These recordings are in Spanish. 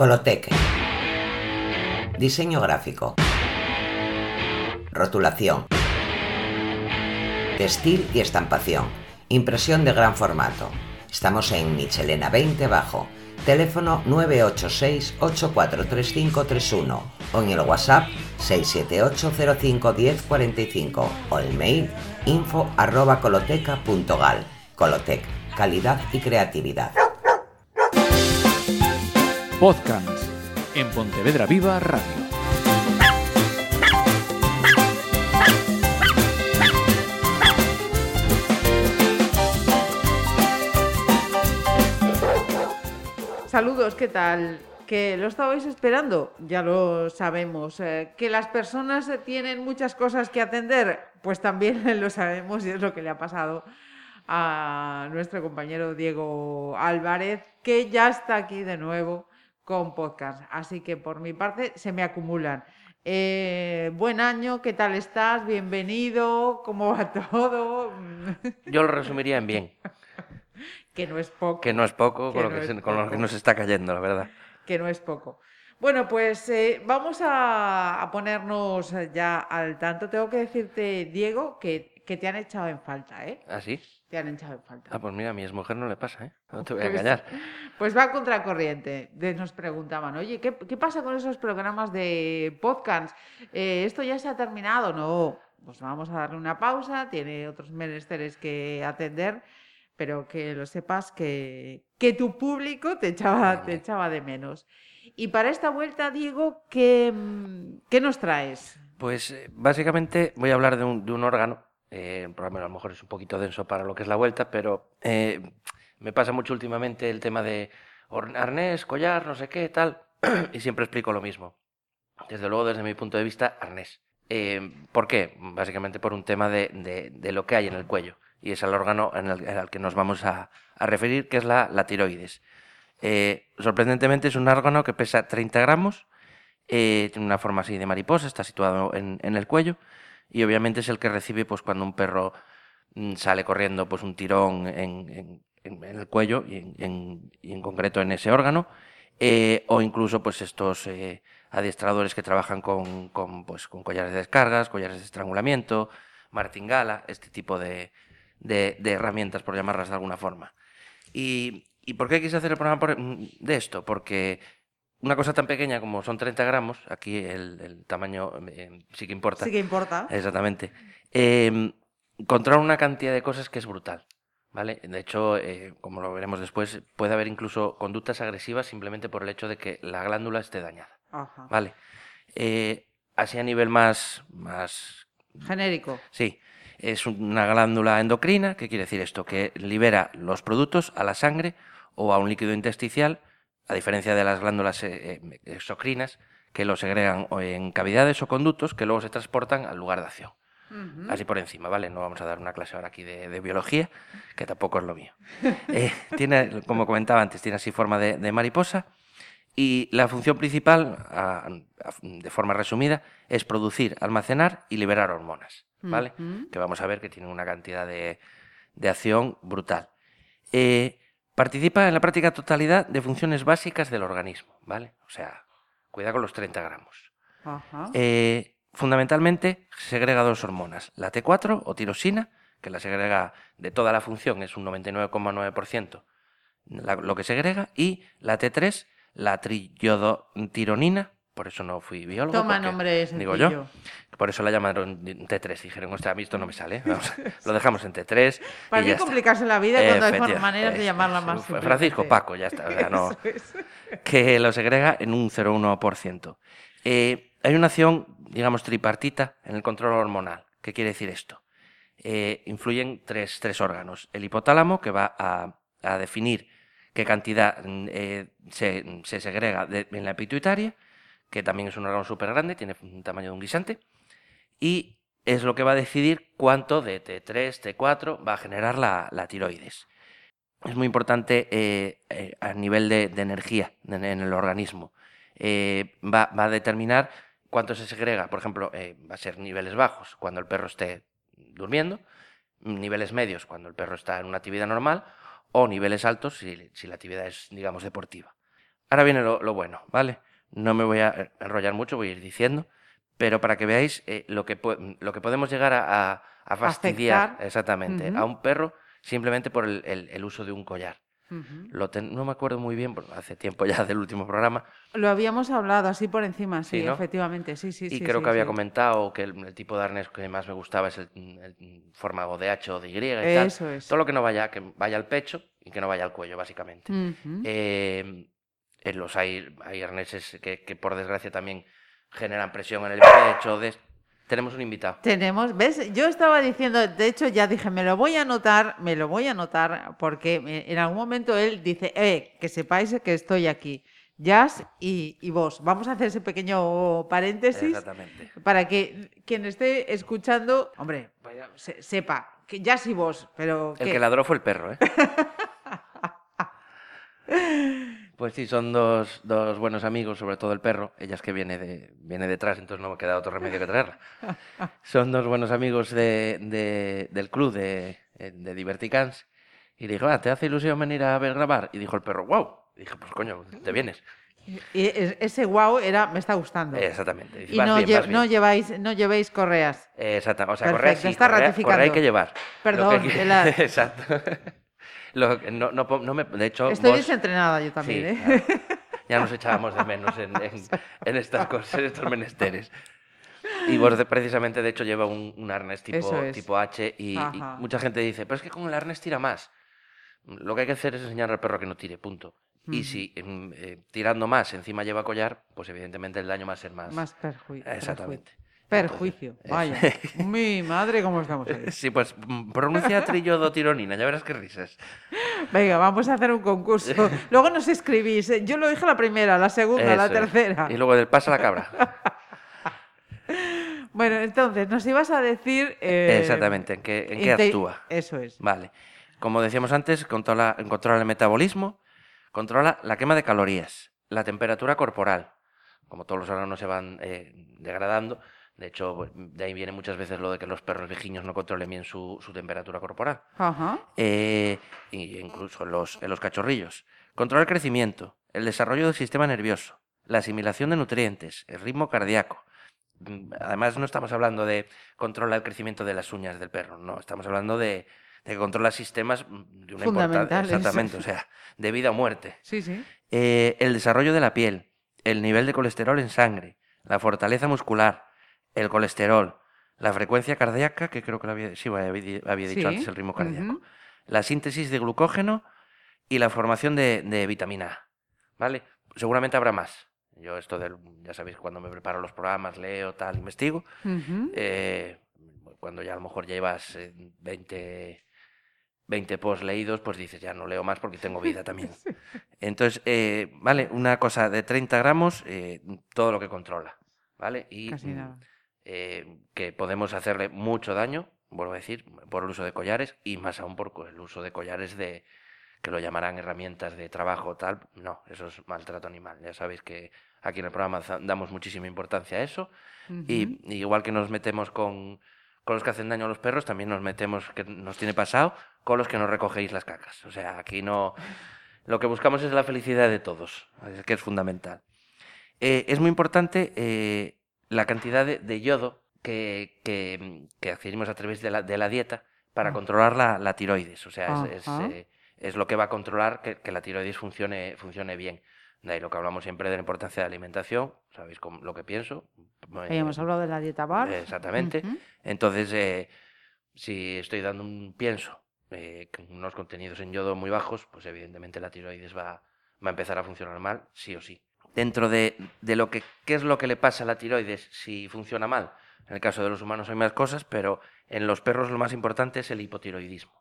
Colotec. Diseño gráfico. Rotulación. Textil y estampación. Impresión de gran formato. Estamos en Michelena 20 Bajo. Teléfono 986-843531 o en el WhatsApp 678-051045 o el mail info arroba coloteca.gal. Colotec, calidad y creatividad. Podcast en Pontevedra Viva Radio. Saludos, ¿qué tal? ¿Que lo estabais esperando? Ya lo sabemos. Eh, ¿Que las personas tienen muchas cosas que atender? Pues también lo sabemos y es lo que le ha pasado a nuestro compañero Diego Álvarez, que ya está aquí de nuevo con podcast. Así que por mi parte se me acumulan. Eh, buen año, ¿qué tal estás? Bienvenido, ¿cómo va todo? Yo lo resumiría en bien. que no es poco. Que no es poco Que con, lo que, se- con lo que nos está cayendo, la verdad. que no es poco. Bueno, pues eh, vamos a, a ponernos ya al tanto. Tengo que decirte, Diego, que, que te han echado en falta, ¿eh? ¿Ah, sí? Te han echado en falta. Ah, pues mira, a mi exmujer no le pasa, ¿eh? No te voy a Pues- engañar. Pues va contracorriente. De- Nos preguntaban, oye, ¿qué, qué pasa con esos programas de podcast? Eh, ¿Esto ya se ha terminado? No, pues vamos a darle una pausa, tiene otros menesteres que atender, pero que lo sepas que, que tu público te echaba, te echaba de menos. Y para esta vuelta, Diego, ¿qué, mm, qué nos traes? Pues eh, básicamente voy a hablar de un, de un órgano. Eh, el programa a lo mejor es un poquito denso para lo que es la vuelta, pero eh, me pasa mucho últimamente el tema de arnés, collar, no sé qué, tal, y siempre explico lo mismo. Desde luego, desde mi punto de vista, arnés. Eh, ¿Por qué? Básicamente por un tema de, de- lo que hay en el cuello, y es el órgano en el, que nos vamos a, a referir, que es la, la tiroides. Eh, sorprendentemente es un órgano que pesa 30 gramos, eh, tiene una forma así de mariposa, está situado en, en el cuello y obviamente es el que recibe pues cuando un perro mm, sale corriendo pues un tirón en, en- el cuello y en, en- concreto en ese órgano eh, o incluso pues estos eh, adiestradores que trabajan con, con, pues, con collares de descargas, collares de estrangulamiento, martingala, este tipo de, de- herramientas por llamarlas de alguna forma. ¿Y, y por qué quise hacer el programa por- de esto? Porque una cosa tan pequeña como son 30 gramos, aquí el, el tamaño eh, sí que importa. Sí que importa. Exactamente. Eh, una cantidad de cosas que es brutal. ¿Vale? De hecho, eh, como lo veremos después, puede haber incluso conductas agresivas simplemente por el hecho de que la glándula esté dañada. Ajá. ¿Vale? Eh, así a nivel más, más Genérico. Sí, es una glándula endocrina, ¿qué quiere decir esto? Que libera los productos a la sangre o a un líquido intersticial, a diferencia de las glándulas eh, eh, exocrinas, que lo segregan en cavidades o conductos que luego se transportan al lugar de acción. Así por encima, ¿vale? No vamos a dar una clase ahora aquí de, de biología, que tampoco es lo mío. Eh, tiene, como comentaba antes, tiene así forma de, de mariposa y la función principal, a- a- de forma resumida, es producir, almacenar y liberar hormonas, ¿vale? Que vamos a ver que tienen una cantidad de, de acción brutal. Eh, participa en la práctica totalidad de funciones básicas del organismo, ¿vale? O sea, cuidado con los 30 gramos. Ajá. Eh, fundamentalmente segrega dos hormonas, la T4 o tirosina, que la segrega de toda la función, es un 99,9% la- lo que segrega, y la T3, la triodotironina, por eso no fui biólogo. Toma porque, nombre digo sencillo. yo, por eso la llamaron T3, dijeron, ostras, a mí esto no me sale. Vamos, lo dejamos en T3 ¿Para qué complicarse la vida cuando hay maneras de llamarla más fue Francisco? Paco, ya está. o sea, no, Eso es. que lo segrega en un 0,1%. Eh, hay una acción, digamos, tripartita en el control hormonal. ¿Qué quiere decir esto? Eh, influyen tres, tres órganos. El hipotálamo, que va a, a definir qué cantidad mm, eh, se, se segrega de- en la pituitaria, que también es un órgano súper grande, tiene un tamaño de un guisante, y es lo que va a decidir cuánto de T3, T4 va a generar la, tiroides. Es muy importante eh, eh, a nivel de, energía en, el organismo. Eh, va, va a determinar cuánto se segrega. Por ejemplo, va a ser niveles bajos cuando el perro esté durmiendo, niveles medios cuando el perro está en una actividad normal o niveles altos si, la actividad es, digamos, deportiva. Ahora viene lo bueno, ¿vale? No me voy a enrollar mucho, voy a ir diciendo, pero para que veáis eh, lo, que lo que podemos llegar a, a- a fastidiar Afectar. exactamente a un perro simplemente por el, el- el uso de un collar. Ujú. Lo ten- no me acuerdo muy bien, hace tiempo ya del último programa, Lo habíamos hablado así por encima, sí, Sí, ¿no? efectivamente, sí, sí, y sí. creo sí, que había comentado que el, el tipo de arnés que más me gustaba es el, el forma o de H o de Y y tal. Eso es. Todo lo que no vaya, que vaya al pecho y que no vaya al cuello, básicamente. Eh, en los hay, hay arneses que, que, por desgracia también generan presión en el pecho. des- Tenemos un invitado. Tenemos, ¿ves? Yo estaba diciendo, de hecho ya dije, me lo voy a anotar, me lo voy a anotar, porque me- en algún momento él dice, eh, que sepáis que estoy aquí. Jazz y, y vos. Vamos a hacer ese pequeño paréntesis para que quien esté escuchando, hombre, se- sepa que Jazz y vos, pero El ¿qué? que ladró fue el perro, ¿eh? Pues sí, son dos, dos buenos amigos, sobre todo el perro. Ella es que viene, de, viene detrás, entonces no me queda otro remedio que traerla. Son dos buenos amigos de, de- del club de, de Diverticans. Y le dijo, ah, ¿te hace ilusión venir a ver grabar? Y dijo el perro, wow. Y dije, pues coño, te vienes. Y ese wow era, me está gustando. Exactamente. Y "Vas no, bien, lle- vas bien". no lleváis, no llevéis correas. Exacto, o sea, Perfecto, correa sí, está correa- ratificando. correa hay que llevar. Perdón, que hay que- de la- Exacto. Lo no, no, me, de hecho, Estoy vos- desentrenada yo también, Sí, ¿eh? Ya nos echábamos de menos en, en- en estas cosas, en estos menesteres. Y vos de- precisamente, de hecho, lleva un, un arnés tipo, es. tipo H y, mucha gente dice, pero es que con el arnés tira más. Lo que hay que hacer es enseñar al perro que no tire, punto. Y si em, eh, tirando más encima lleva collar, pues evidentemente el daño va a ser más. Más perjuicio. Exactamente. Perjuicio. Entonces, Vaya. Mi madre, ¿cómo estamos ahí? Sí, pues mm, pronuncia trillodo tironina, ya verás qué risas. Venga, vamos a hacer un concurso. Luego nos escribís. ¿eh? Yo lo dije la primera, la segunda, la es. tercera. Y luego del pasa la cabra. Bueno, entonces, nos ibas a decir... eh, Exactamente, en qué, en qué actúa. Eso es. Vale. Como decíamos antes, controla, controla el metabolismo, controla la quema de calorías, la temperatura corporal. Como todos los órganos se van eh, degradando, de hecho, pues, de ahí viene muchas veces lo de que los perros viejiños no controlen bien su, su temperatura corporal. Ajá. Eh, y incluso en los, en los cachorrillos. Controla el crecimiento, el desarrollo del sistema nervioso, la asimilación de nutrientes, el ritmo cardíaco. Mm, Además, no estamos hablando de controla el crecimiento de las uñas del perro, no, estamos hablando de, de que controla sistemas mm, de una importancia. Fundamentales. Exactamente, o sea, de vida o muerte. Sí, sí. Eh, el desarrollo de la piel, el nivel de colesterol en sangre, la fortaleza muscular, el colesterol, la frecuencia cardíaca, que creo que lo había, sí, había, había dicho Sí, antes, el ritmo cardíaco, la síntesis de glucógeno y la formación de, de vitamina A. ¿Vale? Seguramente habrá más. Yo esto del, ya sabéis, cuando me preparo los programas, leo, tal, investigo. Eh, cuando ya a lo mejor llevas eh, 20, 20 posts leídos, pues dices, ya no leo más porque tengo vida también. Entonces, eh, vale, una cosa de 30 gramos, eh, todo lo que controla, ¿vale? Y Casi nada. Eh, que podemos hacerle mucho daño, vuelvo a decir, por el uso de collares y más aún por el uso de collares de que lo llamarán herramientas de trabajo tal. No, eso es maltrato animal. Ya sabéis que aquí en el programa damos muchísima importancia a eso. Y, Ujú. y igual que nos metemos con, con los que hacen daño a los perros, también nos metemos, que nos tiene pasado, con los que nos recogéis las cacas. O sea, aquí no... Lo que buscamos es la felicidad de todos, que es fundamental. Eh, es muy importante eh, la cantidad de, de yodo que, que, que adquirimos a través de la, de la dieta para Ah. controlar la, la tiroides. O sea, es, es, Ajá. eh, es lo que va a controlar que, que la tiroides funcione, funcione bien. De ahí lo que hablamos siempre de la importancia de la alimentación, sabéis cómo- lo que pienso. Habíamos Eh, hablado de la dieta bar. Exactamente. Entonces, eh, si estoy dando un pienso eh, con unos contenidos en yodo muy bajos, pues evidentemente la tiroides va, va a empezar a funcionar mal, sí o sí. Dentro de, de lo que qué es lo que le pasa a la tiroides si funciona mal. En el caso de los humanos hay más cosas, pero en los perros lo más importante es el hipotiroidismo.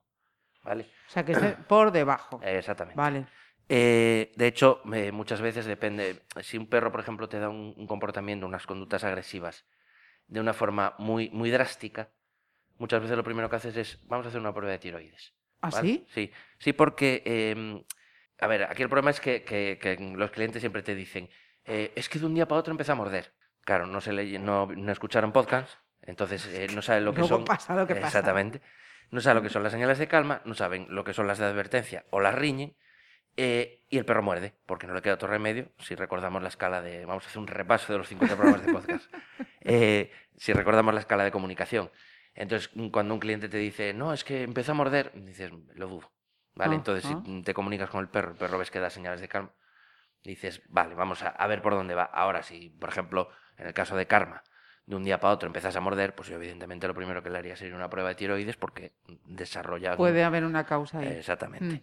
¿Vale? O sea, que esté por debajo. Eh, exactamente. Vale. Eh, de hecho, eh, muchas veces depende, si un perro, por ejemplo, te da un, un comportamiento, unas conductas agresivas, de una forma muy, muy drástica, muchas veces lo primero que haces es, vamos a hacer una prueba de tiroides. ¿Ah, sí? Sí, sí porque, eh, a ver, aquí el problema es que, que- que los clientes siempre te dicen, eh, es que de un día para otro empieza a morder. Claro, no, se le, no, no escucharon podcast, entonces eh, no saben lo que Luego son. pasa lo que pasa. Exactamente. No saben lo que son las señales de calma, no saben lo que son las de advertencia o las riñen. Eh, y el perro muerde, porque no le queda otro remedio. Si recordamos la escala de. Vamos a hacer un repaso de los 50 programas de podcast. Eh, si recordamos la escala de comunicación. Entonces, cuando un cliente te dice, no, es que empezó a morder, dices, lo dudo. ¿Vale? Entonces, Ajá. si te comunicas con el perro, el perro ves que da señales de calma, dices, vale, vamos a, a ver por dónde va. Ahora, si, por ejemplo, en el caso de karma, de un día para otro empezás a morder, pues yo, evidentemente lo primero que le haría sería una prueba de tiroides porque desarrolla. Puede haber una causa ahí. Exactamente.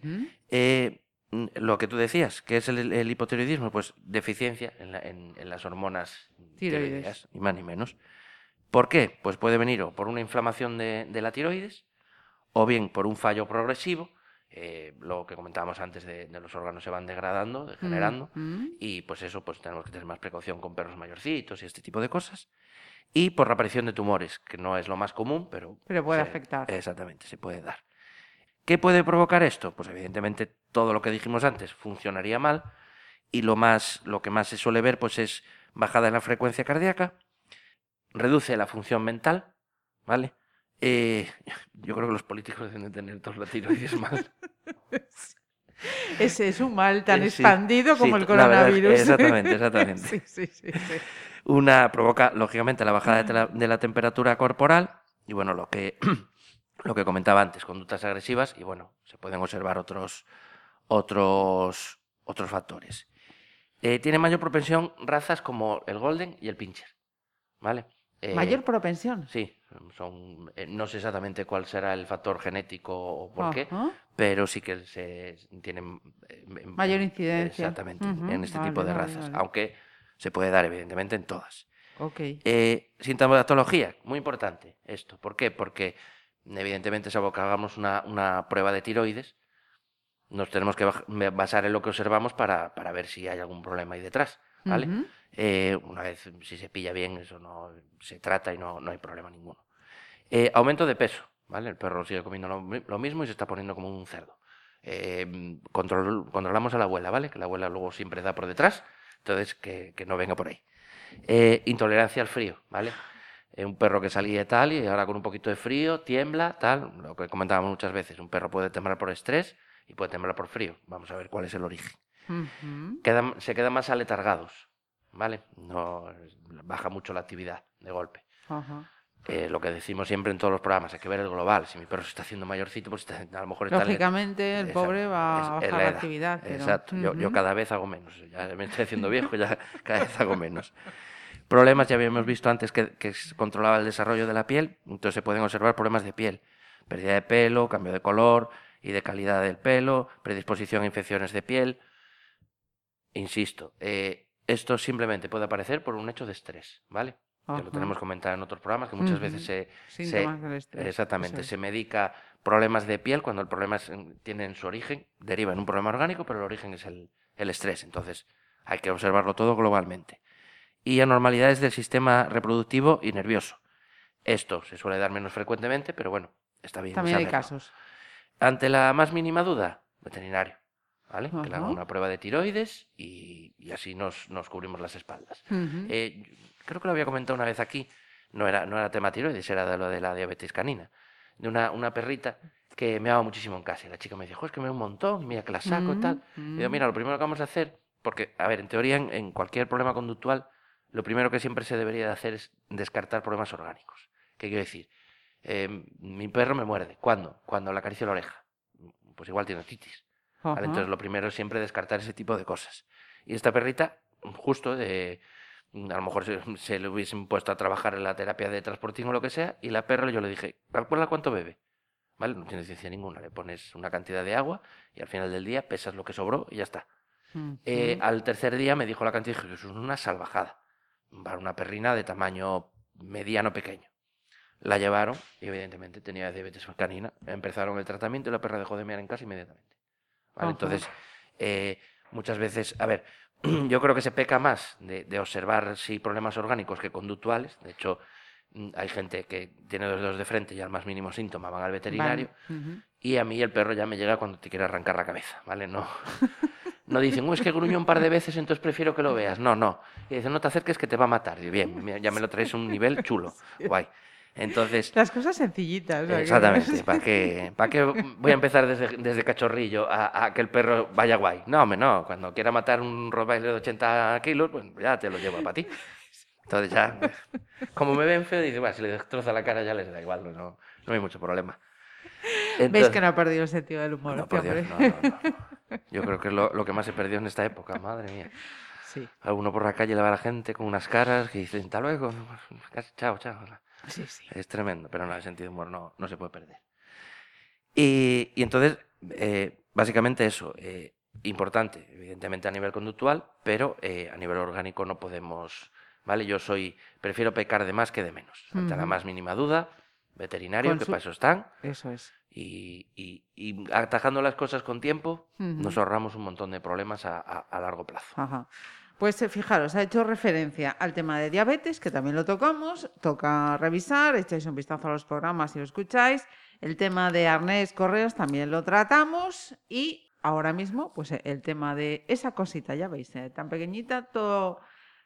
Eh, mm, lo que tú decías, que es el, el hipotiroidismo, pues deficiencia en, la- en- en las hormonas Tiroides. tiroideas, ni más ni menos. ¿Por qué? Pues puede venir o por una inflamación de, de la tiroides, o bien por un fallo progresivo, eh, lo que comentábamos antes de, de los órganos se van degradando, degenerando, Ujú. y pues eso, pues tenemos que tener más precaución con perros mayorcitos y este tipo de cosas. Y por la aparición de tumores, que no es lo más común, pero... Pero puede se- afectar. Exactamente, se puede dar. ¿Qué puede provocar esto? Pues evidentemente todo lo que dijimos antes funcionaría mal y lo, más, lo que más se suele ver pues es bajada en la frecuencia cardíaca, reduce la función mental, ¿vale? Eh, yo creo que los políticos deben de tener todos la tiroides mal. Ese es un mal tan Eh, sí, expandido como sí, el coronavirus. exactamente, exactamente. sí. Una provoca, lógicamente, la bajada de la, de la temperatura corporal y, bueno, lo que, lo que comentaba antes, conductas agresivas y, bueno, se pueden observar otros, otros, otros factores. Eh, tiene mayor propensión razas como el Golden y el Pincher, ¿vale? Eh, Mayor propensión. Sí, son, eh, no sé exactamente cuál será el factor genético o por qué, pero sí que se tienen eh, Mayor incidencia. Exactamente, en este vale, tipo de vale, razas, vale. aunque se puede dar evidentemente en todas. Ok. Eh, sintomatología, muy importante esto. ¿Por qué? Porque evidentemente, salvo que hagamos una, una prueba de tiroides, nos tenemos que basar en lo que observamos para, para ver si hay algún problema ahí detrás. ¿vale? Eh, una vez, si se pilla bien, eso no se trata y no, no hay problema ninguno. Eh, aumento de peso, ¿vale? El perro sigue comiendo lo, mi- lo mismo y se está poniendo como un cerdo. Eh, control- controlamos a la abuela, ¿vale? Que la abuela luego siempre da por detrás, entonces que, que no venga por ahí. Intolerancia al frío, ¿vale? Un perro que salía tal y ahora con un poquito de frío, tiembla, tal, lo que comentábamos muchas veces, un perro puede temblar por estrés y puede temblar por frío. Vamos a ver cuál es el origen quedan, se quedan más aletargados, ¿vale? No baja mucho la actividad de golpe. Ajá. Eh, lo que decimos siempre en todos los programas, hay que ver el global. Si mi perro se está haciendo mayorcito, pues está- a lo mejor está... Lógicamente, el Exacto, pobre va a bajar la actividad. pero- Exacto, yo, cada vez hago menos. Ya me estoy haciendo viejo, ya cada vez hago menos. Problemas, ya habíamos visto antes que, controlaba el desarrollo de la piel, entonces se pueden observar problemas de piel. Pérdida de pelo, cambio de color y de calidad del pelo, predisposición a infecciones de piel. Insisto, eh, esto simplemente puede aparecer por un hecho de estrés, ¿vale? Que lo tenemos comentado en otros programas, que muchas veces se, Síntomas del estrés, Exactamente, se medica problemas de piel cuando el problema es en- tiene en su origen, deriva en un problema orgánico, pero el origen es el, el estrés. Entonces hay que observarlo todo globalmente. Y anormalidades del sistema reproductivo y nervioso. Esto se suele dar menos frecuentemente, pero bueno, está bien. También hay casos. Ante la más mínima duda, veterinario. ¿Vale? Que le haga Ajá. una prueba de tiroides y, y así nos, nos cubrimos las espaldas. Eh, creo que lo había comentado una vez aquí, no era, no era tema tiroides, era de lo de la diabetes canina, de una, una perrita que me daba muchísimo en casa. Y la chica me dijo, "Jo, es que me da un montón, mira que la saco y tal. Mm, Y digo, mira, lo primero que vamos a hacer, porque, a ver, en teoría, en, en cualquier problema conductual, lo primero que siempre se debería de hacer es descartar problemas orgánicos. ¿Qué quiero decir? Eh, mi perro me muerde. ¿Cuándo? Cuando le acaricio la oreja. Pues igual tiene otitis. Entonces lo primero es siempre descartar ese tipo de cosas. Y esta perrita, justo de... A lo mejor se, se le hubiesen puesto a trabajar en la terapia de transportín o lo que sea, y la perra yo le dije, calcula cuánto bebe. ¿Vale? No tiene ciencia ninguna. Le pones una cantidad de agua y al final del día pesas lo que sobró y ya está. Eh, al tercer día me dijo la cantidad y dije, eso es una salvajada. Para una perrina de tamaño mediano pequeño. La llevaron y evidentemente tenía diabetes canina. Empezaron el tratamiento y la perra dejó de mear en casa inmediatamente. Entonces, eh, muchas veces, a ver, yo creo que se peca más de, de observar si problemas orgánicos que conductuales. De hecho, mm, hay gente que tiene dos dedos de frente y al más mínimo síntoma van al veterinario. Vale. Y a mí el perro ya me llega cuando te quiere arrancar la cabeza, ¿vale? No, no dicen, "Oh, es que gruñó un par de veces, entonces prefiero que lo veas. No, no. Y dicen, no te acerques que te va a matar. Y bien, ya me lo traes a un nivel chulo. Guay. Entonces, Las cosas sencillitas. exactamente, ¿para qué, ¿para qué voy a empezar desde, desde cachorrillo a, a que el perro vaya guay? No, hombre, no. Cuando quiera matar un Rottweiler de 80 kilos, pues ya te lo llevo para ti. Entonces ya, como me ven feo, dice, bueno, si le destroza la cara ya les da igual, no, no, hay mucho problema. Veis Entonces- que no ha perdido el sentido del humor. no, este por Dios, no, no. Yo creo que es lo, lo que más se perdió en esta época, madre mía. Sí, A uno por la calle le va la gente con unas caras que dicen, hasta luego, chao, chao. Sí, sí. Es tremendo, pero no, el sentido de humor no, no se puede perder. Y, y entonces, eh, básicamente eso, eh, importante, evidentemente a nivel conductual, pero eh, a nivel orgánico no podemos, ¿vale? Yo soy, prefiero pecar de más que de menos. Ante la Ujú. más mínima duda, veterinario, que Consu- para eso están, Eso es. y, y- y atajando las cosas con tiempo, Ujú. nos ahorramos un montón de problemas a, a- a largo plazo. Ajá. Pues eh, fijaros, ha hecho referencia al tema de diabetes, que también lo tocamos, toca revisar, echáis un vistazo a los programas si lo escucháis. El tema de arnés, correos, también lo tratamos. Y ahora mismo, pues eh, el tema de esa cosita, ya veis, eh, tan pequeñita, todo,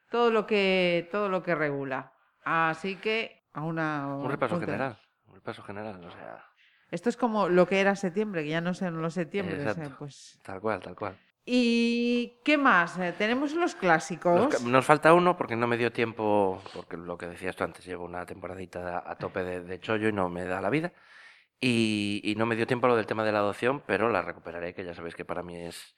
todo, lo que, todo lo que regula. Así que a una... Un repaso general, un repaso general, o sea, Esto es como lo que era septiembre, que ya no son los septiembre. Exacto. pues... tal cual, tal cual. ¿Y qué más? Eh, tenemos los clásicos. Nos, nos falta uno porque no me dio tiempo, porque lo que decías tú antes, llevo una temporadita a, a tope de, de chollo y no me da la vida. Y, y no me dio tiempo lo del tema de la adopción, pero la recuperaré, que ya sabéis que para mí es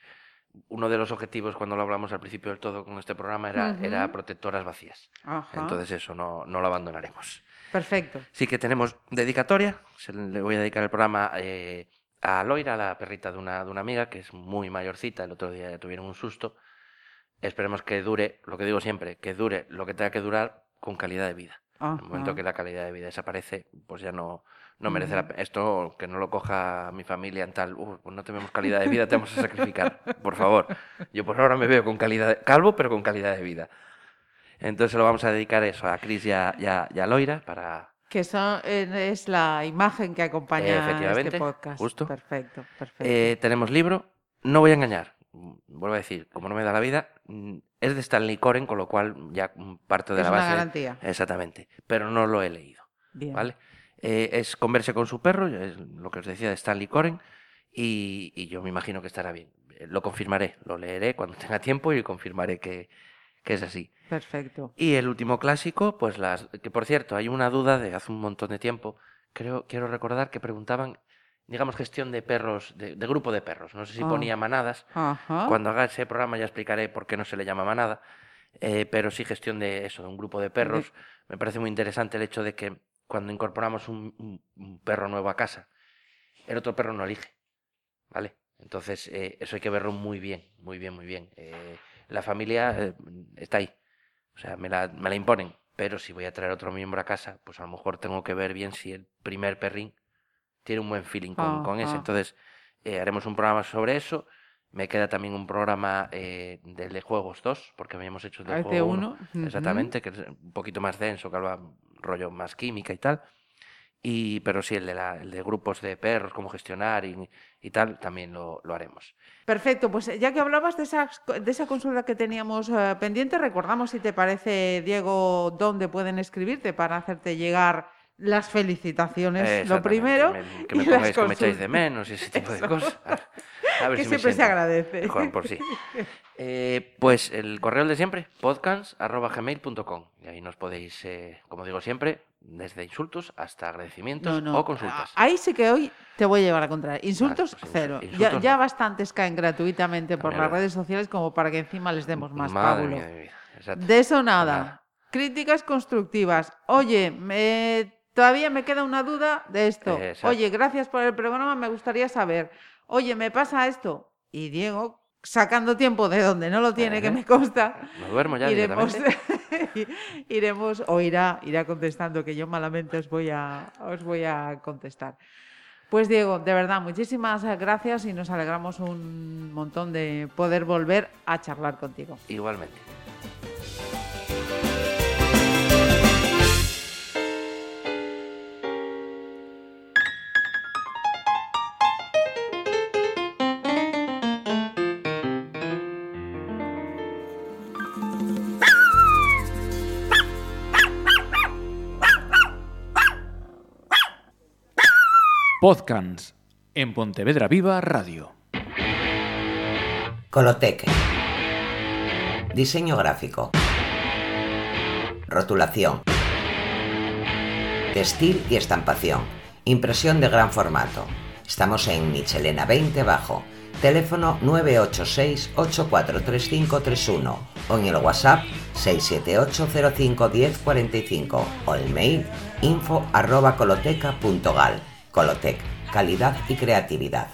uno de los objetivos cuando lo hablamos al principio del todo con este programa era, Ujú. era protectoras vacías. Ajá. Entonces eso no, no lo abandonaremos. Perfecto. Sí que tenemos dedicatoria. Se le voy a dedicar el programa eh, a Loira, la perrita de una, de una amiga, que es muy mayorcita. El otro día ya tuvieron un susto. Esperemos que dure, lo que digo siempre, que dure lo que tenga que durar con calidad de vida. En el momento que la calidad de vida desaparece, pues ya no, no merece la pena. Esto que no lo coja mi familia en tal, "Uh, pues no tenemos calidad de vida, te vamos a sacrificar. Por favor. Yo por ahora me veo con calidad, de- calvo, pero con calidad de vida. Entonces lo vamos a dedicar eso a Cris y y y a Loira para, Que eh, es la imagen que acompaña Efectivamente, este podcast. justo. Perfecto, perfecto. Eh, tenemos libro, no voy a engañar, mm, vuelvo a decir, como no me da la vida, mm, es de Stanley Coren, con lo cual ya mm, parto de es la una base. garantía. Exactamente, pero no lo he leído, Bien. ¿vale? Eh, es Converse con su perro, es lo que os decía de Stanley Coren, y, y yo me imagino que estará bien. Lo confirmaré, lo leeré cuando tenga tiempo y confirmaré que, que es así. Perfecto. Y el último clásico, pues las. Que por cierto, hay una duda de hace un montón de tiempo. Creo, quiero recordar que preguntaban, digamos, gestión de perros, de, de grupo de perros. No sé si Ah. ponía manadas. Ajá. Cuando haga ese programa ya explicaré por qué no se le llama manada. eh, pero sí gestión de eso, de un grupo de perros. Me parece muy interesante el hecho de que cuando incorporamos un, un- un perro nuevo a casa, el otro perro no elige. ¿Vale? Entonces, eh, eso hay que verlo muy bien, muy bien, muy bien. Eh, la familia eh, está ahí. O sea, me la, me la imponen. Pero si voy a traer otro miembro a casa, pues a lo mejor tengo que ver bien si el primer perrín tiene un buen feeling con, con ese. Entonces, eh, haremos un programa sobre eso. Me queda también un programa eh, del de juegos 2, porque habíamos hecho el de Este juego uno. 1. ujú. Exactamente, que es un poquito más denso, que habla rollo más química y tal. Y, pero sí, el de, la, el de grupos de perros, cómo gestionar y, y tal, también lo, lo haremos. Perfecto, pues eh, ya que hablabas de esa, de esa consulta que teníamos eh, pendiente, recordamos si te parece, Diego, dónde pueden escribirte para hacerte llegar las felicitaciones, lo primero. me- que me y pongáis que me echáis de menos y ese tipo de Eso. cosas. A ver que si me siempre se agradece. mejor por sí. Eh, pues el correo de siempre, podcast.gmail.com. Y ahí nos podéis, eh, como digo siempre, desde insultos hasta agradecimientos No, no. o consultas. a- Ahí sí que hoy te voy a llevar a. Insultos, pues insul- cero. Ya- insultos ya, no. bastantes caen gratuitamente por las redes sociales como para que encima les demos más Madre pábulo. mía de mi vida. Exacto. De eso nada. Nada. Críticas constructivas. Oye, me- todavía me queda una duda de esto. Exacto. Oye, gracias por el programa, me gustaría saber. Oye, me pasa esto. Y Diego, sacando tiempo de donde no lo tiene, que me consta, Me duermo ya iremos, iremos o irá, irá contestando, que yo malamente os voy a, os voy a contestar. Pues Diego, de verdad, muchísimas gracias y nos alegramos un montón de poder volver a charlar contigo. Igualmente. Podcans en Pontevedra Viva Radio. Coloteque. Diseño gráfico. Rotulación. Textil y estampación. Impresión de gran formato. Estamos en Michelena 20 Bajo. Teléfono 986-843531 o en el WhatsApp 678-051045 o el mail info arroba coloteca.gal. Colotec, calidad y creatividad.